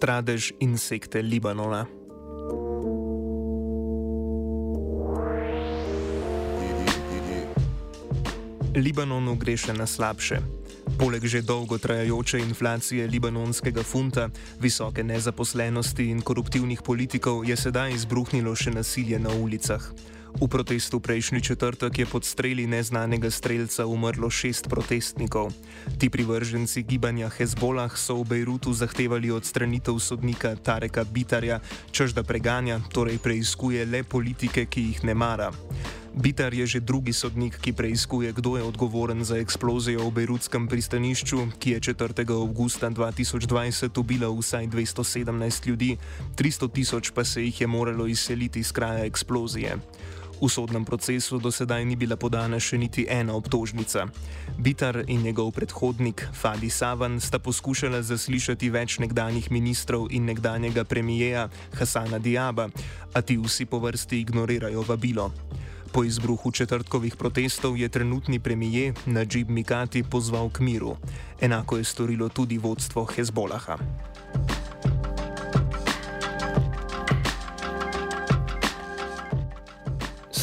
Stradež insekte Libanona. Libanonu gre še na slabše. Poleg že dolgo trajajoče inflacije libanonskega funta, visoke nezaposlenosti in koruptivnih politikov je sedaj izbruhnilo še nasilje na ulicah. V protestu prejšnji četrtek je pod streli neznanega streljca umrlo šest protestnikov. Ti privrženci gibanja Hezbolah so v Bejrutu zahtevali odstranitev sodnika Tareka Bitarja, čež da preganja, torej preizkuje le politike, ki jih ne mara. Bitar je že drugi sodnik, ki preizkuje, kdo je odgovoren za eksplozijo v Bejrutskem pristanišču, ki je 4. augusta 2020 ubila vsaj 217 ljudi, 300 tisoč pa se jih je moralo izseliti iz kraja eksplozije. V sodnem procesu do sedaj ni bila podana še niti ena obtožnica. Bitar in njegov predhodnik Fadi Savan sta poskušala zaslišati več nekdanjih ministrov in nekdanjega premijeja Hasana Diaba, a ti vsi po vrsti ignorirajo vabilo. Po izbruhu četrtkovih protestov je trenutni premijer Najib Mikati pozval k miru. Enako je storilo tudi vodstvo Hezbolaha.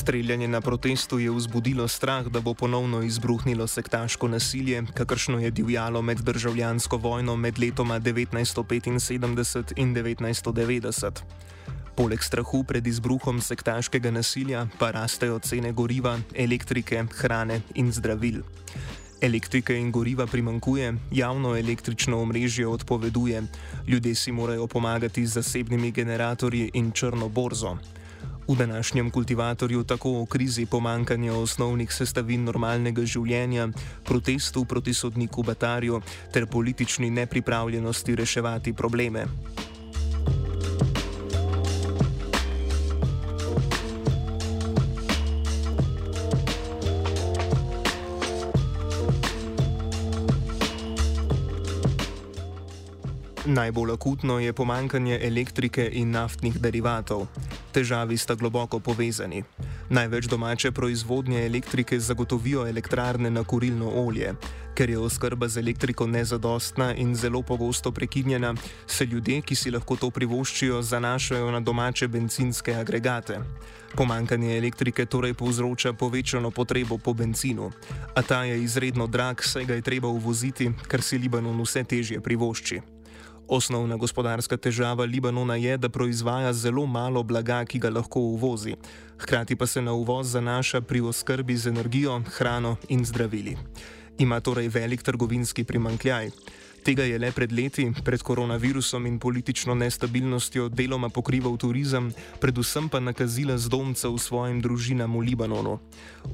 Streljanje na protestu je vzbudilo strah, da bo ponovno izbruhnilo sektaško nasilje, kakršno je divjalo med državljansko vojno med letoma 1975 in 1990. Poleg strahu pred izbruhom sektaškega nasilja pa rastejo cene goriva, elektrike, hrane in zdravil. Elektrike in goriva primankuje, javno električno omrežje odpoveduje, ljudje si morajo pomagati z zasebnimi generatorji in črno borzo. V današnjem kultivatorju tako o krizi pomankanja osnovnih sestavin normalnega življenja, protestu proti sodniku Batarju ter politični nepripravljenosti reševati probleme. Najbolj akutno je pomankanje elektrike in naftnih derivatov. Težavi sta globoko povezani. Največ domače proizvodnje elektrike zagotovijo elektrarne na kurilno olje. Ker je oskrba z elektriko nezadostna in zelo pogosto prekinjena, se ljudje, ki si lahko to privoščijo, zanašajo na domače benzinske agregate. Pomankanje elektrike torej povzroča povečano potrebo po benzinu, a ta je izredno drag, saj ga je treba uvoziti, kar si Libanon vse težje privošči. Osnovna gospodarska težava Libanona je, da proizvaja zelo malo blaga, ki ga lahko uvozi. Hkrati pa se na uvoz zanaša pri oskrbi z energijo, hrano in zdravili. Ima torej velik trgovinski primankljaj. Tega je le pred leti, pred koronavirusom in politično nestabilnostjo, deloma pokrival turizem, predvsem pa nakazila zdomcev svojim družinam v Libanonu.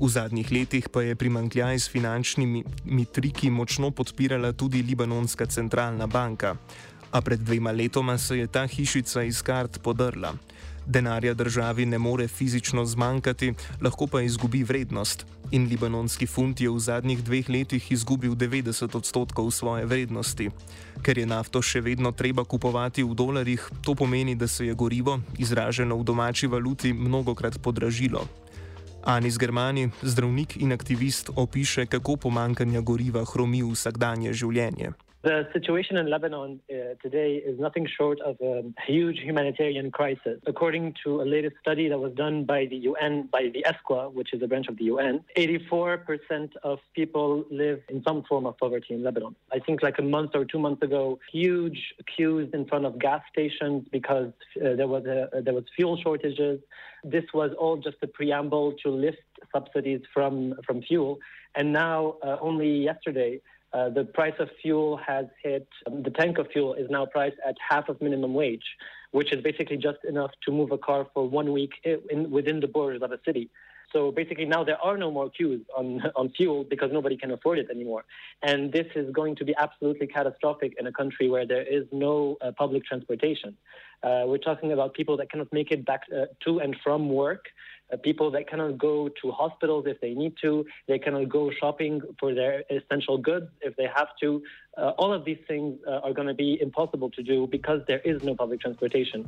V zadnjih letih pa je primankljaj s finančnimi triki močno podpirala tudi Libanonska centralna banka a pred dvema letoma se je ta hišica iz kart podrla. Denarja državi ne more fizično zmanjkati, lahko pa izgubi vrednost. In libanonski funt je v zadnjih dveh letih izgubil 90 odstotkov svoje vrednosti. Ker je nafto še vedno treba kupovati v dolarjih, to pomeni, da se je gorivo, izraženo v domači valuti, mnogokrat podražilo. Anis Germani, zdravnik in aktivist, opiše, kako pomankanje goriva hromi vsakdanje življenje. The situation in Lebanon uh, today is nothing short of a huge humanitarian crisis. According to a latest study that was done by the UN, by the ESQA, which is a branch of the UN, 84% of people live in some form of poverty in Lebanon. I think like a month or two months ago, huge queues in front of gas stations because uh, there was a, there was fuel shortages. This was all just a preamble to lift subsidies from from fuel, and now uh, only yesterday. Uh, the price of fuel has hit, um, the tank of fuel is now priced at half of minimum wage, which is basically just enough to move a car for one week in, within the borders of a city. So basically, now there are no more queues on, on fuel because nobody can afford it anymore. And this is going to be absolutely catastrophic in a country where there is no uh, public transportation. Uh, we're talking about people that cannot make it back uh, to and from work, people that cannot go to hospitals if they need to, they cannot go shopping for their essential goods if they have to. Uh, all of these things uh, are going to be impossible to do because there is no public transportation.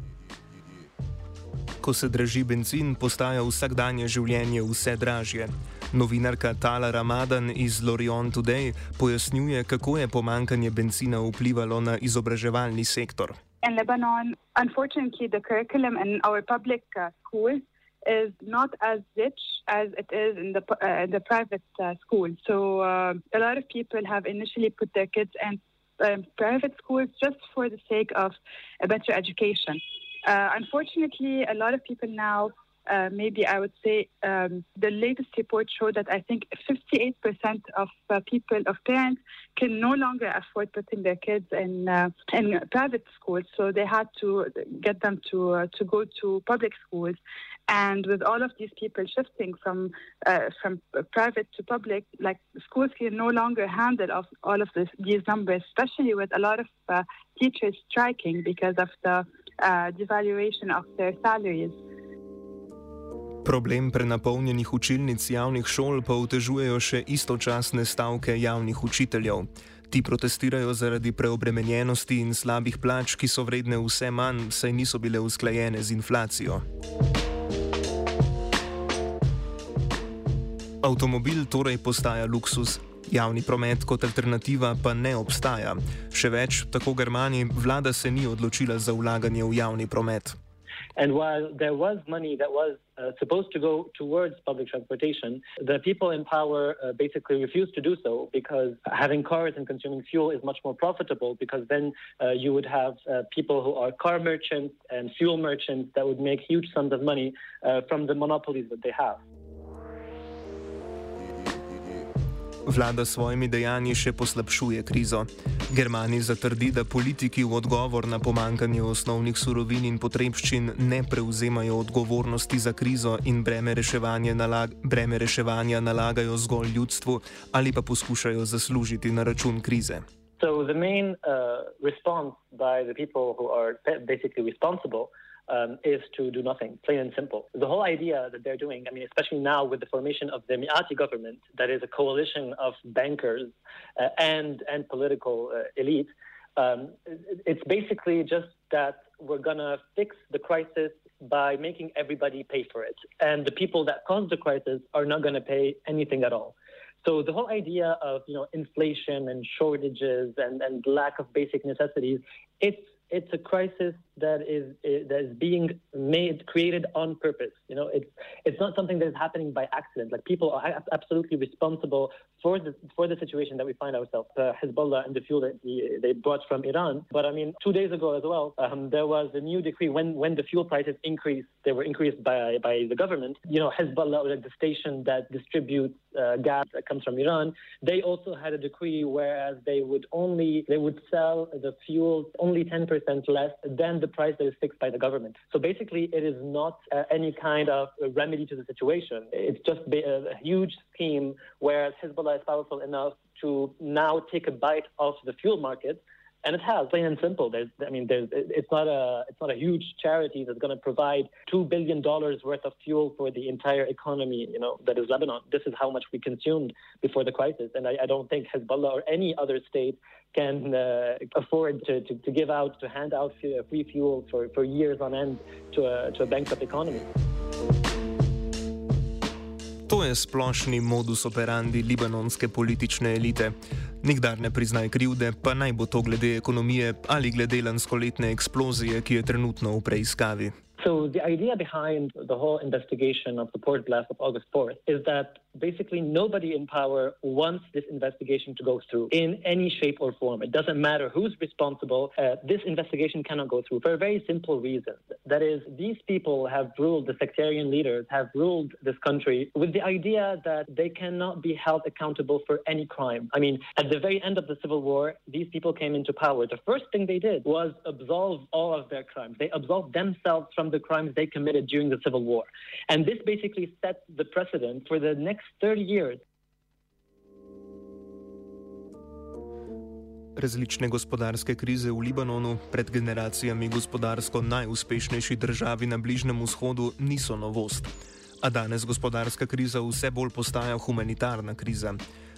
Ko se draži benzin, postaja vsakdanje življenje vse dražje. Novinarka Tala Ramadan iz Lorion Today pojasnjuje, kako je pomankanje benzina vplivalo na izobraževalni sektor. In Lebanon, unfortunately, the curriculum in our public uh, schools is not as rich as it is in the uh, the private uh, school. So uh, a lot of people have initially put their kids in um, private schools just for the sake of a better education. Uh, unfortunately, a lot of people now, uh, maybe I would say, um, the latest report showed that I think 58% of uh, people, of parents, can no longer afford putting their kids in in private schools. So they had to get them to to go to public schools. And with all of these people shifting from uh, from private to public, like schools can no longer handle of all of this, these numbers, especially with a lot of teachers striking because of the uh, devaluation of their salaries. Problem prenapolnjenih učilnic javnih šol pa otežujejo še istočasne stavke javnih učiteljev. Ti protestirajo zaradi preobremenjenosti in slabih plač, ki so vredne vse manj, saj niso bile usklajene z inflacijo. Avtomobil torej postaja luksus, Javni promet kot alternativa pa ne obstaja. Še več, tako Germani, vlada se ni odločila za vlaganje v javni promet. And while there was money that was uh, supposed to go towards public transportation, the people in power uh, basically refused to do so because having cars and consuming fuel is much more profitable because then uh, you would have uh, people who are car merchants and fuel merchants that would make huge sums of money uh, from the monopolies that they have. Vlada s svojimi dejanji še poslabšuje krizo. Germani zatrdi, da politiki v odgovor na pomankanje osnovnih surovin in potrebščin ne prevzemajo odgovornosti za krizo in breme reševanja, nalag breme reševanja nalagajo zgolj ljudstvu ali pa poskušajo zaslužiti na račun krize. So the main uh, response by the people who are basically responsible um, is to do nothing, plain and simple. The whole idea that they're doing, I mean, especially now with the formation of the Miati government, that is a coalition of bankers uh, and and political uh, elite, um, it's basically just that we're gonna fix the crisis by making everybody pay for it, and the people that caused the crisis are not gonna pay anything at all. So the whole idea of you know inflation and shortages and, and lack of basic necessities, it's it's a crisis that is that is being made created on purpose. You know, it's it's not something that is happening by accident. Like people are absolutely responsible for the for the situation that we find ourselves. Uh, Hezbollah and the fuel that they brought from Iran. But I mean, two days ago as well, um, there was a new decree when when the fuel prices increased. They were increased by by the government. You know, Hezbollah, like the station that distributes uh, gas that comes from Iran, they also had a decree whereas they would only they would sell the fuel only 10% less than the price that is fixed by the government. So basically, it is not uh, any kind of remedy to the situation. It's just a, a huge scheme where Hezbollah is powerful enough to now take a bite of the fuel market and it has plain and simple. There's, I mean, there's, it's not a, it's not a huge charity that's going to provide two billion dollars worth of fuel for the entire economy. You know, that is Lebanon. This is how much we consumed before the crisis, and I, I don't think Hezbollah or any other state can uh, afford to, to, to, give out, to hand out free fuel for, for years on end to a, to a bankrupt economy. To je splošni modus operandi libanonske politične elite. Nikdar ne priznaj krivde, pa naj bo to glede ekonomije ali glede lanskoletne eksplozije, ki je trenutno v preiskavi. So the idea behind the whole investigation of the port blast of August 4th is that basically nobody in power wants this investigation to go through in any shape or form. It doesn't matter who's responsible. Uh, this investigation cannot go through for a very simple reason. That is, these people have ruled, the sectarian leaders have ruled this country with the idea that they cannot be held accountable for any crime. I mean, at the very end of the civil war, these people came into power. The first thing they did was absolve all of their crimes. They absolved themselves from the crimes they committed during the civil war. And this basically set the precedent for the next 30 years. Različne gospodarske krize v Libanonu, pred generacijami gospodarsko najuspešnejši državi na Bližnjem vzhodu, niso novost. A danes gospodarska kriza vse bolj postaja humanitarna kriza.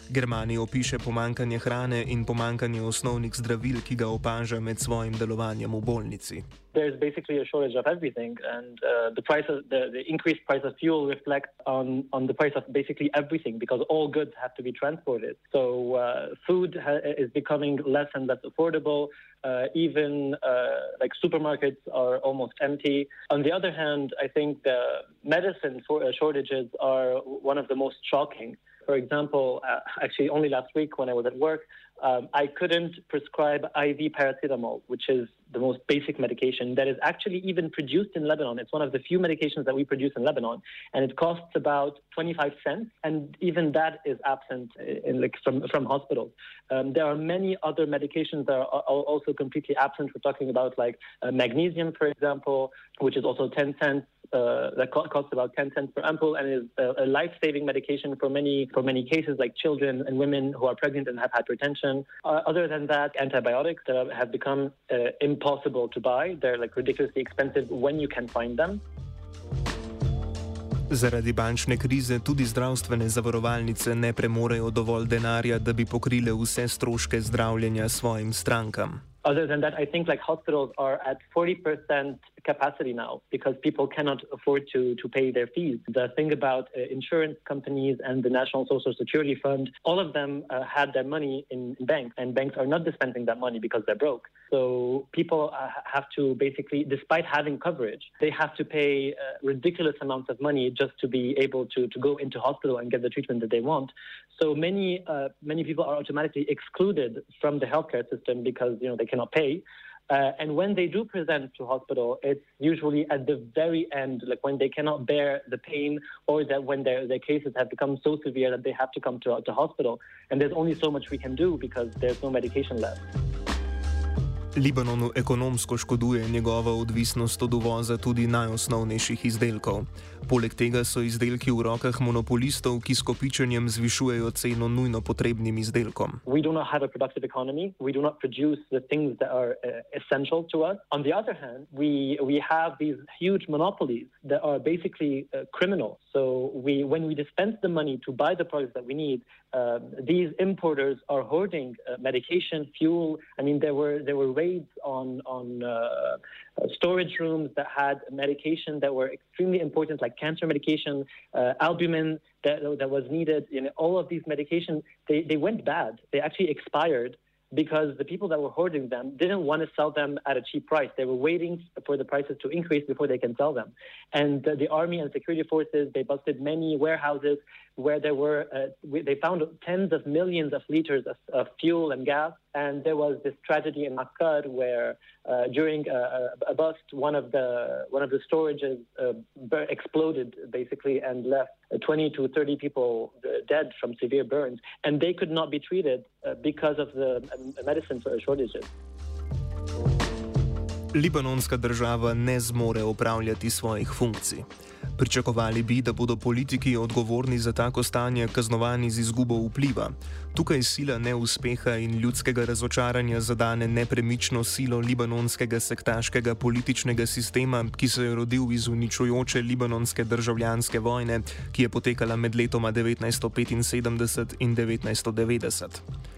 Germanija opiše pomankanje hrane in pomankanje osnovnih zdravil, ki ga opaža med svojim delovanjem v bolnici. There's basically a shortage of everything, and uh, the price of the, the increased price of fuel reflects on, on the price of basically everything because all goods have to be transported. So uh, food ha- is becoming less and less affordable. Uh, even uh, like supermarkets are almost empty. On the other hand, I think the medicine for, uh, shortages are one of the most shocking. For example, uh, actually, only last week when I was at work, um, I couldn't prescribe IV paracetamol, which is the most basic medication that is actually even produced in Lebanon. It's one of the few medications that we produce in Lebanon, and it costs about 25 cents, and even that is absent in, like, from, from hospitals. Um, there are many other medications that are also completely absent. We're talking about like uh, magnesium, for example, which is also 10 cents uh, that co- costs about 10 cents per ampoule and is a, a, life-saving medication for many for many cases like children and women who are pregnant and have hypertension. Uh, other than that, antibiotics that have become uh, impossible to buy. They're like ridiculously expensive when you can find them. Zaradi bančne krize tudi zdravstvene zavarovalnice ne premorejo dovolj denarja, da bi pokrile vse stroške zdravljenja svojim strankam. Other than that, I think like hospitals are at 40% capacity now because people cannot afford to, to pay their fees. The thing about uh, insurance companies and the National Social Security Fund, all of them uh, had their money in, in, banks, and banks are not dispensing that money because they're broke. So people uh, have to basically, despite having coverage, they have to pay uh, ridiculous amounts of money just to be able to, to go into hospital and get the treatment that they want. So many uh, many people are automatically excluded from the healthcare system because you know they cannot pay. Uh, and when they do present to hospital, it's usually at the very end, like when they cannot bear the pain or that when their, their cases have become so severe that they have to come to, to hospital. And there's only so much we can do because there's no medication left. Libanonu ekonomsko škoduje njegova odvisnost od uvoza tudi najosnovnejših izdelkov. Poleg tega so izdelki v rokah monopolistov, ki s kopičenjem zvišujejo ceno nujno potrebnim izdelkom. We do not have a productive economy. We do not produce the things that are uh, essential to us. On the other hand, we, we have these huge monopolies that are basically uh, criminal. So we, when we dispense the money to buy the products that we need, uh, these importers are hoarding uh, medication, fuel. I mean, there were there were raids on on uh, storage rooms that had medication that were extremely important, like cancer medication, uh, albumin that that was needed. You know, all of these medications they they went bad. They actually expired because the people that were hoarding them didn't want to sell them at a cheap price. They were waiting for the prices to increase before they can sell them. And the army and security forces they busted many warehouses where there were uh, they found tens of millions of liters of, of, fuel and gas. And there was this tragedy in Akkad where uh, during a, a, bust, one of the one of the storages uh, exploded basically and left 20 to 30 people uh, dead from severe burns, and they could not be treated uh, because of the um, medicine shortages. Libanonska država ne zmore opravljati svojih funkcij. Pričakovali bi, da bodo politiki odgovorni za tako stanje kaznovani z izgubo vpliva. Tukaj sila neuspeha in ljudskega razočaranja zadane nepremično silo libanonskega sektaškega političnega sistema, ki se je rodil iz uničujoče libanonske državljanske vojne, ki je potekala med letoma 1975 in 1990.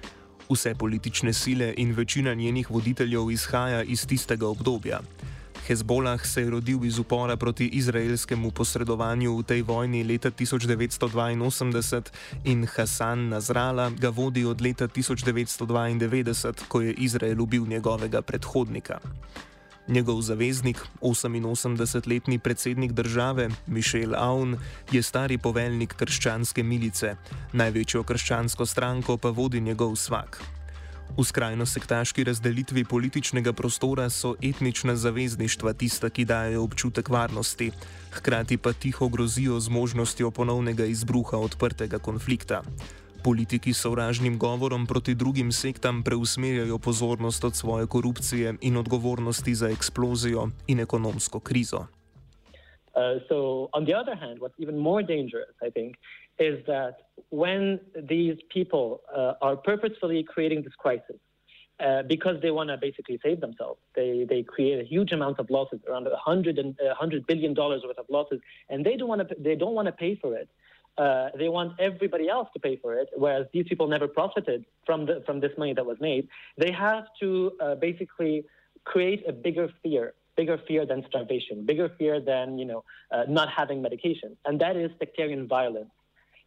Vse politične sile in večina njenih voditeljev izhaja iz tistega obdobja. Hezbolah se je rodil iz upora proti izraelskemu posredovanju v tej vojni leta 1982 in Hasan Nazrala ga vodi od leta 1992, ko je Izrael ubil njegovega predhodnika. Njegov zaveznik, 88-letni predsednik države Mišel Aun, je stari poveljnik krščanske milice, največjo krščansko stranko pa vodi njegov svak. V skrajno sektaški razdelitvi političnega prostora so etnična zavezništva tista, ki dajo občutek varnosti, hkrati pa tiho grozijo z možnostjo ponovnega izbruha odprtega konflikta. Politiki sovražnim govorom proti drugim sektam preusmerjajo pozornost od svoje korupcije in odgovornosti za eksplozijo in ekonomsko krizo. Uh, so, on the other hand, what's even more dangerous, I think, is that when these people uh, are purposefully creating this crisis uh, because they want to basically save themselves, they, they create a huge amount of losses, around a hundred and a hundred billion dollars worth of losses, and they don't want to they don't want to pay for it. Uh, they want everybody else to pay for it, whereas these people never profited from the, from this money that was made. They have to uh, basically create a bigger fear, bigger fear than starvation, bigger fear than you know uh, not having medication, and that is sectarian violence.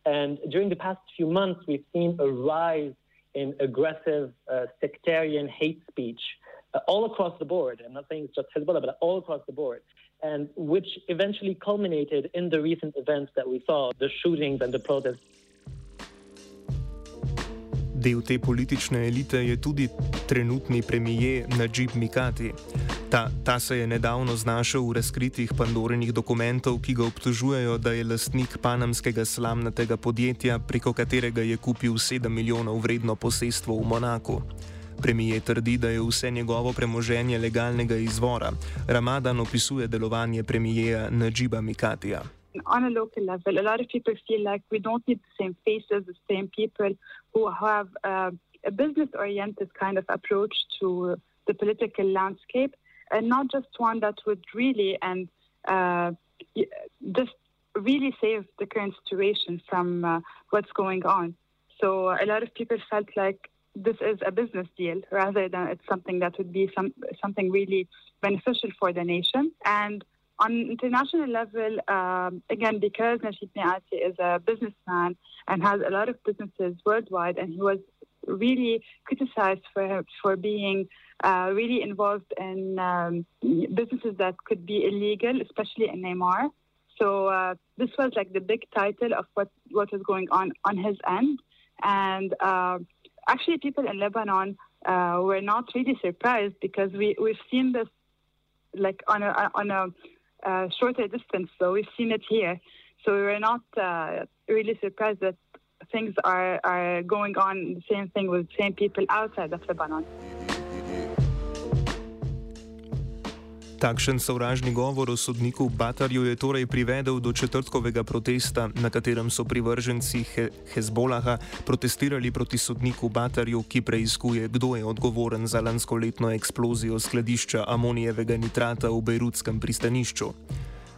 And during the past few months, we've seen a rise in aggressive uh, sectarian hate speech uh, all across the board. I'm not saying it's just Hezbollah, but all across the board and which eventually culminated in the recent events that we saw, the shootings and the protests. Del te politične elite je tudi trenutni premijer Najib Mikati. Ta, ta se je nedavno znašel v razkritih Pandorenih dokumentov, ki ga obtožujejo, da je lastnik panamskega slamnatega podjetja, preko katerega je kupil 7 milijonov vredno posestvo v Monaku. Premijer trdi, da je vse njegovo premoženje legalnega izvora. Ramadan opisuje delovanje premijeja Najiba Mikatija. On a local level, a lot of people feel like we don't need the same faces, the same people who have uh, a business oriented kind of approach to the political landscape, and not just one that would really and uh, just really save the current situation from uh, what's going on. So, a lot of people felt like this is a business deal rather than it's something that would be some something really beneficial for the nation. And on international level, um, again, because Nasheed Niati is a businessman and has a lot of businesses worldwide, and he was really criticized for for being uh, really involved in um, businesses that could be illegal, especially in Neymar. So uh, this was like the big title of what what was going on on his end, and. Uh, actually, people in Lebanon uh, were not really surprised because we we've seen this like on a on a uh, shorter distance. So we've seen it here. So we were not uh, really surprised that things are are going on the same thing with the same people outside of Lebanon. Takšen sovražni govor o sodniku Batarju je torej privedel do četrtkovega protesta, na katerem so privrženci He Hezbolaha protestirali proti sodniku Batarju, ki preizkuje, kdo je odgovoren za lanskoletno eksplozijo skladišča amonijevega nitrata v Bejrutskem pristanišču.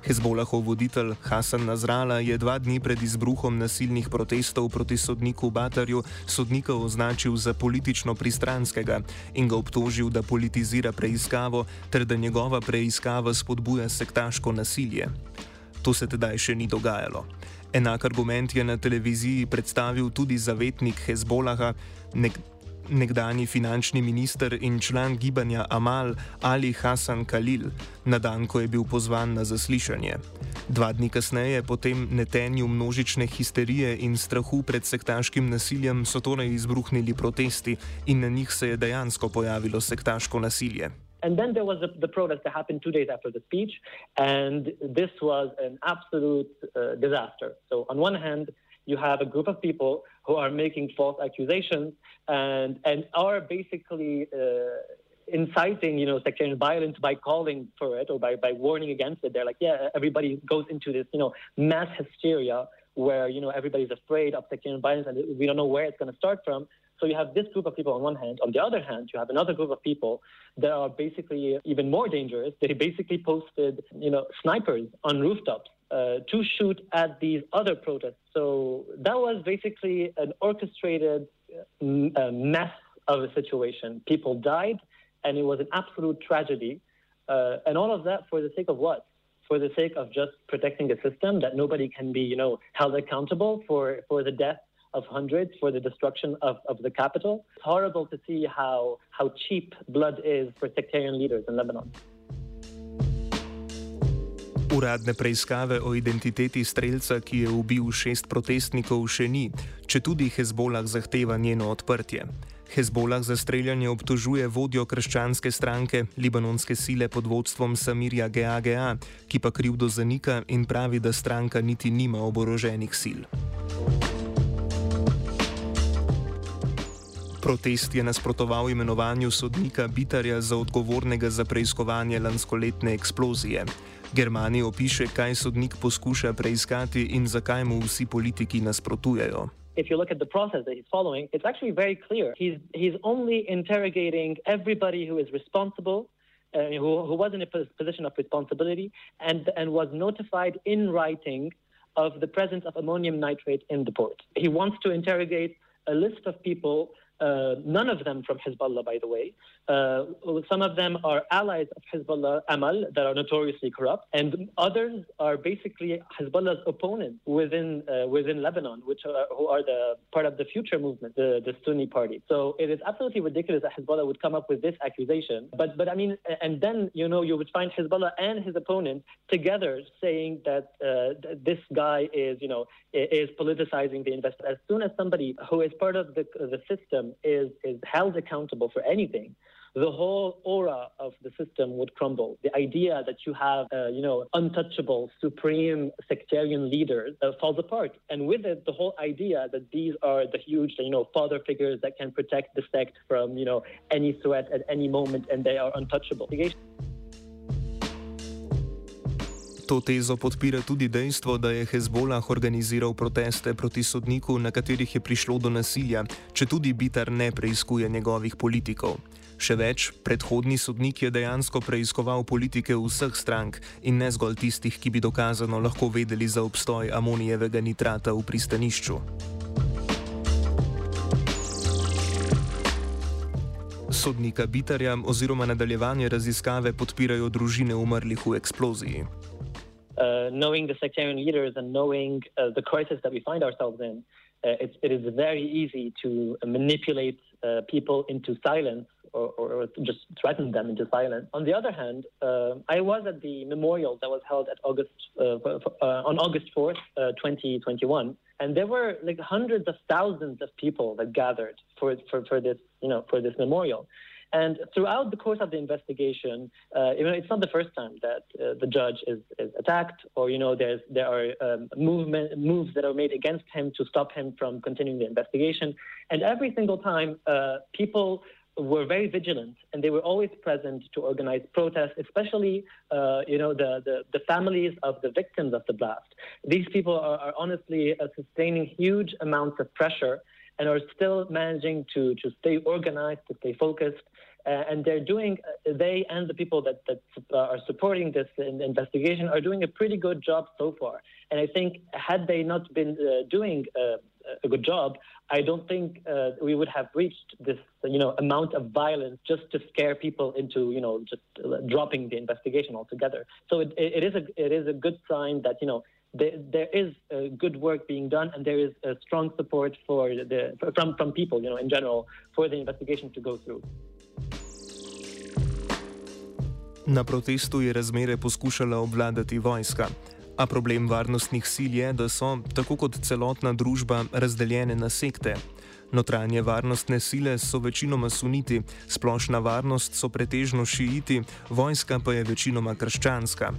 Hezbolahov voditelj Hasan Nazrala je dva dni pred izbruhom nasilnih protestov proti sodniku Batarju sodnika označil za politično pristranskega in ga obtožil, da politizira preiskavo ter da njegova preiskava spodbuja sektaško nasilje. To se tedaj še ni dogajalo. Enak argument je na televiziji predstavil tudi zavetnik Hezbolaha, nek nekdani finančni minister in član gibanja Amal Ali Hasan Khalil, na dan, ko je bil pozvan na zaslišanje. Dva dni kasneje, po tem netenju množične histerije in strahu pred sektaškim nasiljem, so torej izbruhnili protesti in na njih se je dejansko pojavilo sektaško nasilje. And then there was the, the protest that happened two days after the speech, and this was an absolute uh, disaster. So, on one hand, you have a group of people who are making false accusations and and are basically uh, inciting, you know, sectarian violence by calling for it or by, by warning against it. They're like, yeah, everybody goes into this, you know, mass hysteria where, you know, everybody's afraid of sectarian violence and we don't know where it's going to start from. So you have this group of people on one hand. On the other hand, you have another group of people that are basically even more dangerous. They basically posted, you know, snipers on rooftops to shoot at these other protests. So that was basically an orchestrated uh, mess of a situation. People died, and it was an absolute tragedy. Uh, and all of that for the sake of what? For the sake of just protecting a system that nobody can be, you know, held accountable for, for the death of hundreds, for the destruction of, of the capital. It's horrible to see how, how cheap blood is for sectarian leaders in Lebanon. Uradne preiskave o identiteti streljca, ki je ubil šest protestnikov, še ni, če tudi Hezbolah zahteva njeno odprtje. Hezbolah za streljanje obtožuje vodjo krščanske stranke, libanonske sile pod vodstvom Samirja GAGA, ki pa krivdo zanika in pravi, da stranka niti nima oboroženih sil. Protest je nasprotoval imenovanju sodnika Bitarja za odgovornega za preiskovanje lanskoletne eksplozije. Germani opiše, kaj sodnik poskuša preiskati in zakaj mu vsi politiki nasprotujejo. if you look at the process that he's following, it's actually very clear. He's, he's only interrogating everybody who is responsible, uh, who, who was in a position of responsibility, and, and was notified in writing of the presence of ammonium nitrate in the port. He wants to interrogate a list of people uh, none of them from Hezbollah, by the way. Uh, some of them are allies of Hezbollah Amal that are notoriously corrupt, and others are basically Hezbollah's opponents within uh, within Lebanon, which are who are the part of the future movement, the, the Sunni party. So it is absolutely ridiculous that Hezbollah would come up with this accusation. But but I mean, and then you know you would find Hezbollah and his opponents together saying that uh, this guy is you know is politicizing the investor. As soon as somebody who is part of the the system is, is held accountable for anything, the whole aura of the system would crumble. The idea that you have, uh, you know, untouchable, supreme sectarian leaders uh, falls apart. And with it, the whole idea that these are the huge, you know, father figures that can protect the sect from, you know, any threat at any moment and they are untouchable. To tezo podpira tudi dejstvo, da je Hezbollah organiziral proteste proti sodniku, na katerih je prišlo do nasilja, če tudi Bitar ne preiskuje njegovih politikov. Še več, predhodni sodnik je dejansko preiskoval politike vseh strank in ne zgolj tistih, ki bi dokazano lahko vedeli za obstoj amonijevega nitrata v pristanišču. Sodnika Bitarja oziroma nadaljevanje raziskave podpirajo družine umrlih v eksploziji. Uh, knowing the sectarian leaders and knowing uh, the crisis that we find ourselves in, uh, it, it is very easy to manipulate uh, people into silence or, or, or, just threaten them into silence. On the other hand, uh, I was at the memorial that was held at August uh, on August 4th, 2021, and there were like hundreds of thousands of people that gathered for, for, for this, you know, for this memorial. And throughout the course of the investigation, uh, you know, it's not the first time that uh, the judge is, is, attacked, or you know, there's there are um, movement moves that are made against him to stop him from continuing the investigation. And every single time, uh, people were very vigilant, and they were always present to organize protests, especially uh, you know the, the, the families of the victims of the blast. These people are, are honestly uh, sustaining huge amounts of pressure and are still managing to to stay organized, to stay focused. Uh, and they're doing, uh, they and the people that, that uh, are supporting this in investigation are doing a pretty good job so far. And I think had they not been uh, doing uh, a good job, I don't think uh, we would have reached this, you know, amount of violence just to scare people into, you know, just dropping the investigation altogether. So it, it is a it is a good sign that you know there, there is good work being done, and there is a strong support for the from from people, you know, in general, for the investigation to go through. Na protestu je razmere poskušala obvladati vojska. A problem varnostnih sil je, da so, tako kot celotna družba, razdeljene na sekte. Notranje varnostne sile so večinoma suniti, splošna varnost so pretežno šiiti, vojska pa je večinoma krščanska.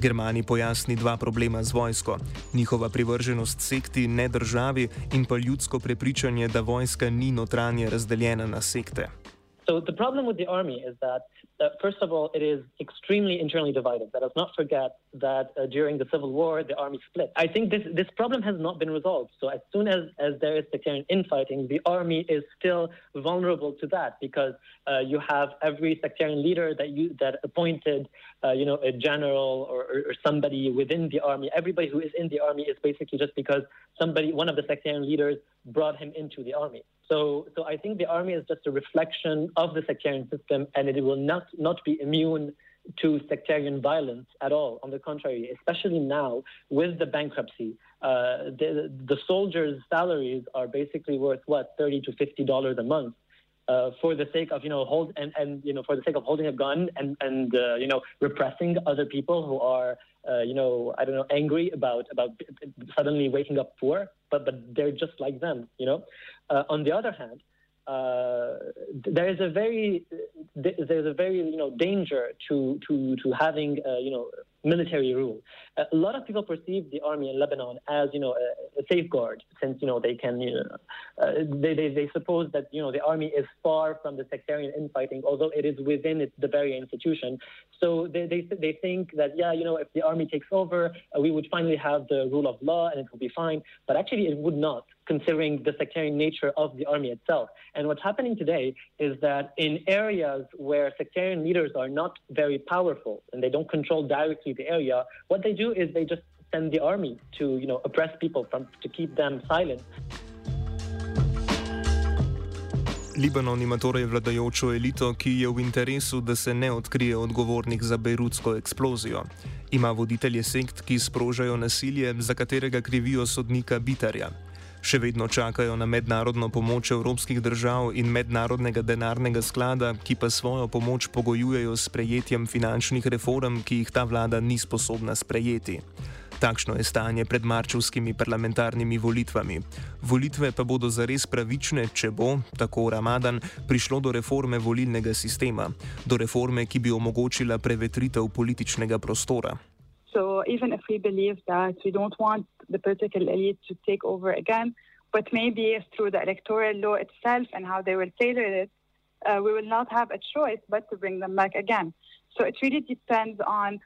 Germani pojasni dva problema z vojsko: njihova privrženost sekti, ne državi, in pa ljudsko prepričanje, da vojska ni notranje razdeljena na sekte. So the problem with the army is that that first of all, it is extremely internally divided. Let us not forget that uh, during the Civil War, the army split. I think this, this problem has not been resolved. So as soon as, as there is sectarian infighting, the army is still vulnerable to that because uh, you have every sectarian leader that you that appointed, uh, you know, a general or, or somebody within the army. Everybody who is in the army is basically just because somebody, one of the sectarian leaders, brought him into the army. So, so I think the army is just a reflection of the sectarian system, and it will not not be immune to sectarian violence at all. On the contrary, especially now with the bankruptcy, uh, the, the soldiers' salaries are basically worth what thirty to fifty dollars a month. Uh, for the sake of you know hold and, and you know for the sake of holding a gun and and uh, you know repressing other people who are uh, you know I don't know angry about about suddenly waking up poor but but they're just like them you know uh, on the other hand uh, there is a very there's a very you know danger to to to having uh, you know military rule. A lot of people perceive the army in Lebanon as you know a, a safeguard, since you know they can you know uh, they, they they suppose that you know the army is far from the sectarian infighting, although it is within it, the very institution. So they, they they think that yeah you know if the army takes over, uh, we would finally have the rule of law and it will be fine. But actually, it would not considering the sectarian nature of the army itself. And what's happening today is that in areas where sectarian leaders are not very powerful and they don't control directly the area, what they do is they just send the army to, you know, oppress people from to keep them silent. Libanon ima torej vladajočo elito, ki je v interesu, da se ne odkrije odgovornih za bejrutsko eksplozijo. Ima voditelje sekt, ki sprožajo nasilje, za katerega krivijo sodnika Bitarja. Še vedno čakajo na mednarodno pomoč evropskih držav in mednarodnega denarnega sklada, ki pa svojo pomoč pogojujejo s prejetjem finančnih reform, ki jih ta vlada ni sposobna sprejeti. Takšno je stanje pred marčevskimi parlamentarnimi volitvami. Volitve pa bodo zares pravične, če bo, tako Ramadan, prišlo do reforme volilnega sistema, do reforme, ki bi omogočila prevetritev političnega prostora. So even if we believe that we don't want the political elite to take over again, but maybe through the electoral law itself and how they will tailor it, uh, we will not have a choice but to bring them back again. So it really depends on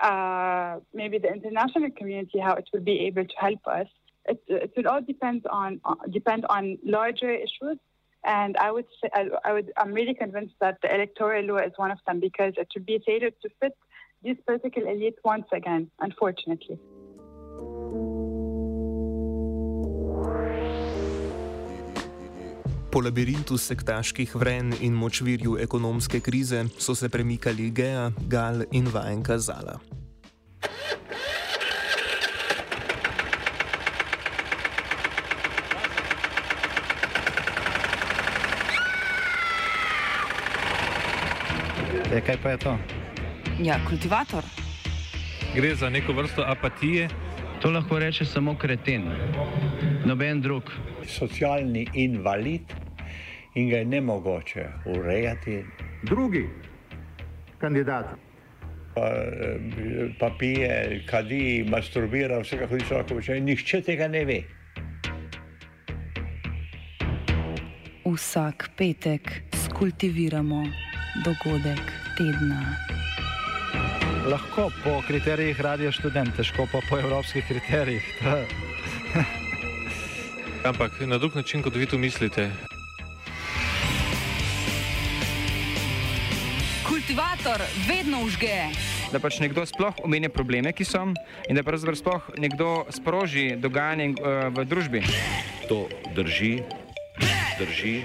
uh, maybe the international community how it will be able to help us. It, it will all depend on uh, depend on larger issues, and I would say I, I would I'm really convinced that the electoral law is one of them because it should be tailored to fit this political elite once again, unfortunately. Po labirintu sektaških vren in močvirju ekonomske krize so se premikali Gea, Gal in Vajenka Zala. E, kaj pa je to? Ja, kultivator. Gre za neko vrsto apatije. To lahko reče samo kreten, noben drug. Socialni invalid in ga je ne mogoče urejati. Drugi kandidat. Pa, eh, pa pije, kadi, masturbira, vse kako hoče lahko počne. Nihče tega ne ve. Vsak petek skultiviramo dogodek tedna. Lahko po kriterijih radio študent, težko pa po evropskih kriterijih. Ampak na drug način, kot vi tu mislite. Kultivator vedno užge. Da pač nekdo sploh omenja probleme, ki so, in da pravzaprav sploh nekdo sproži dogajanje uh, v družbi. To drži, drži,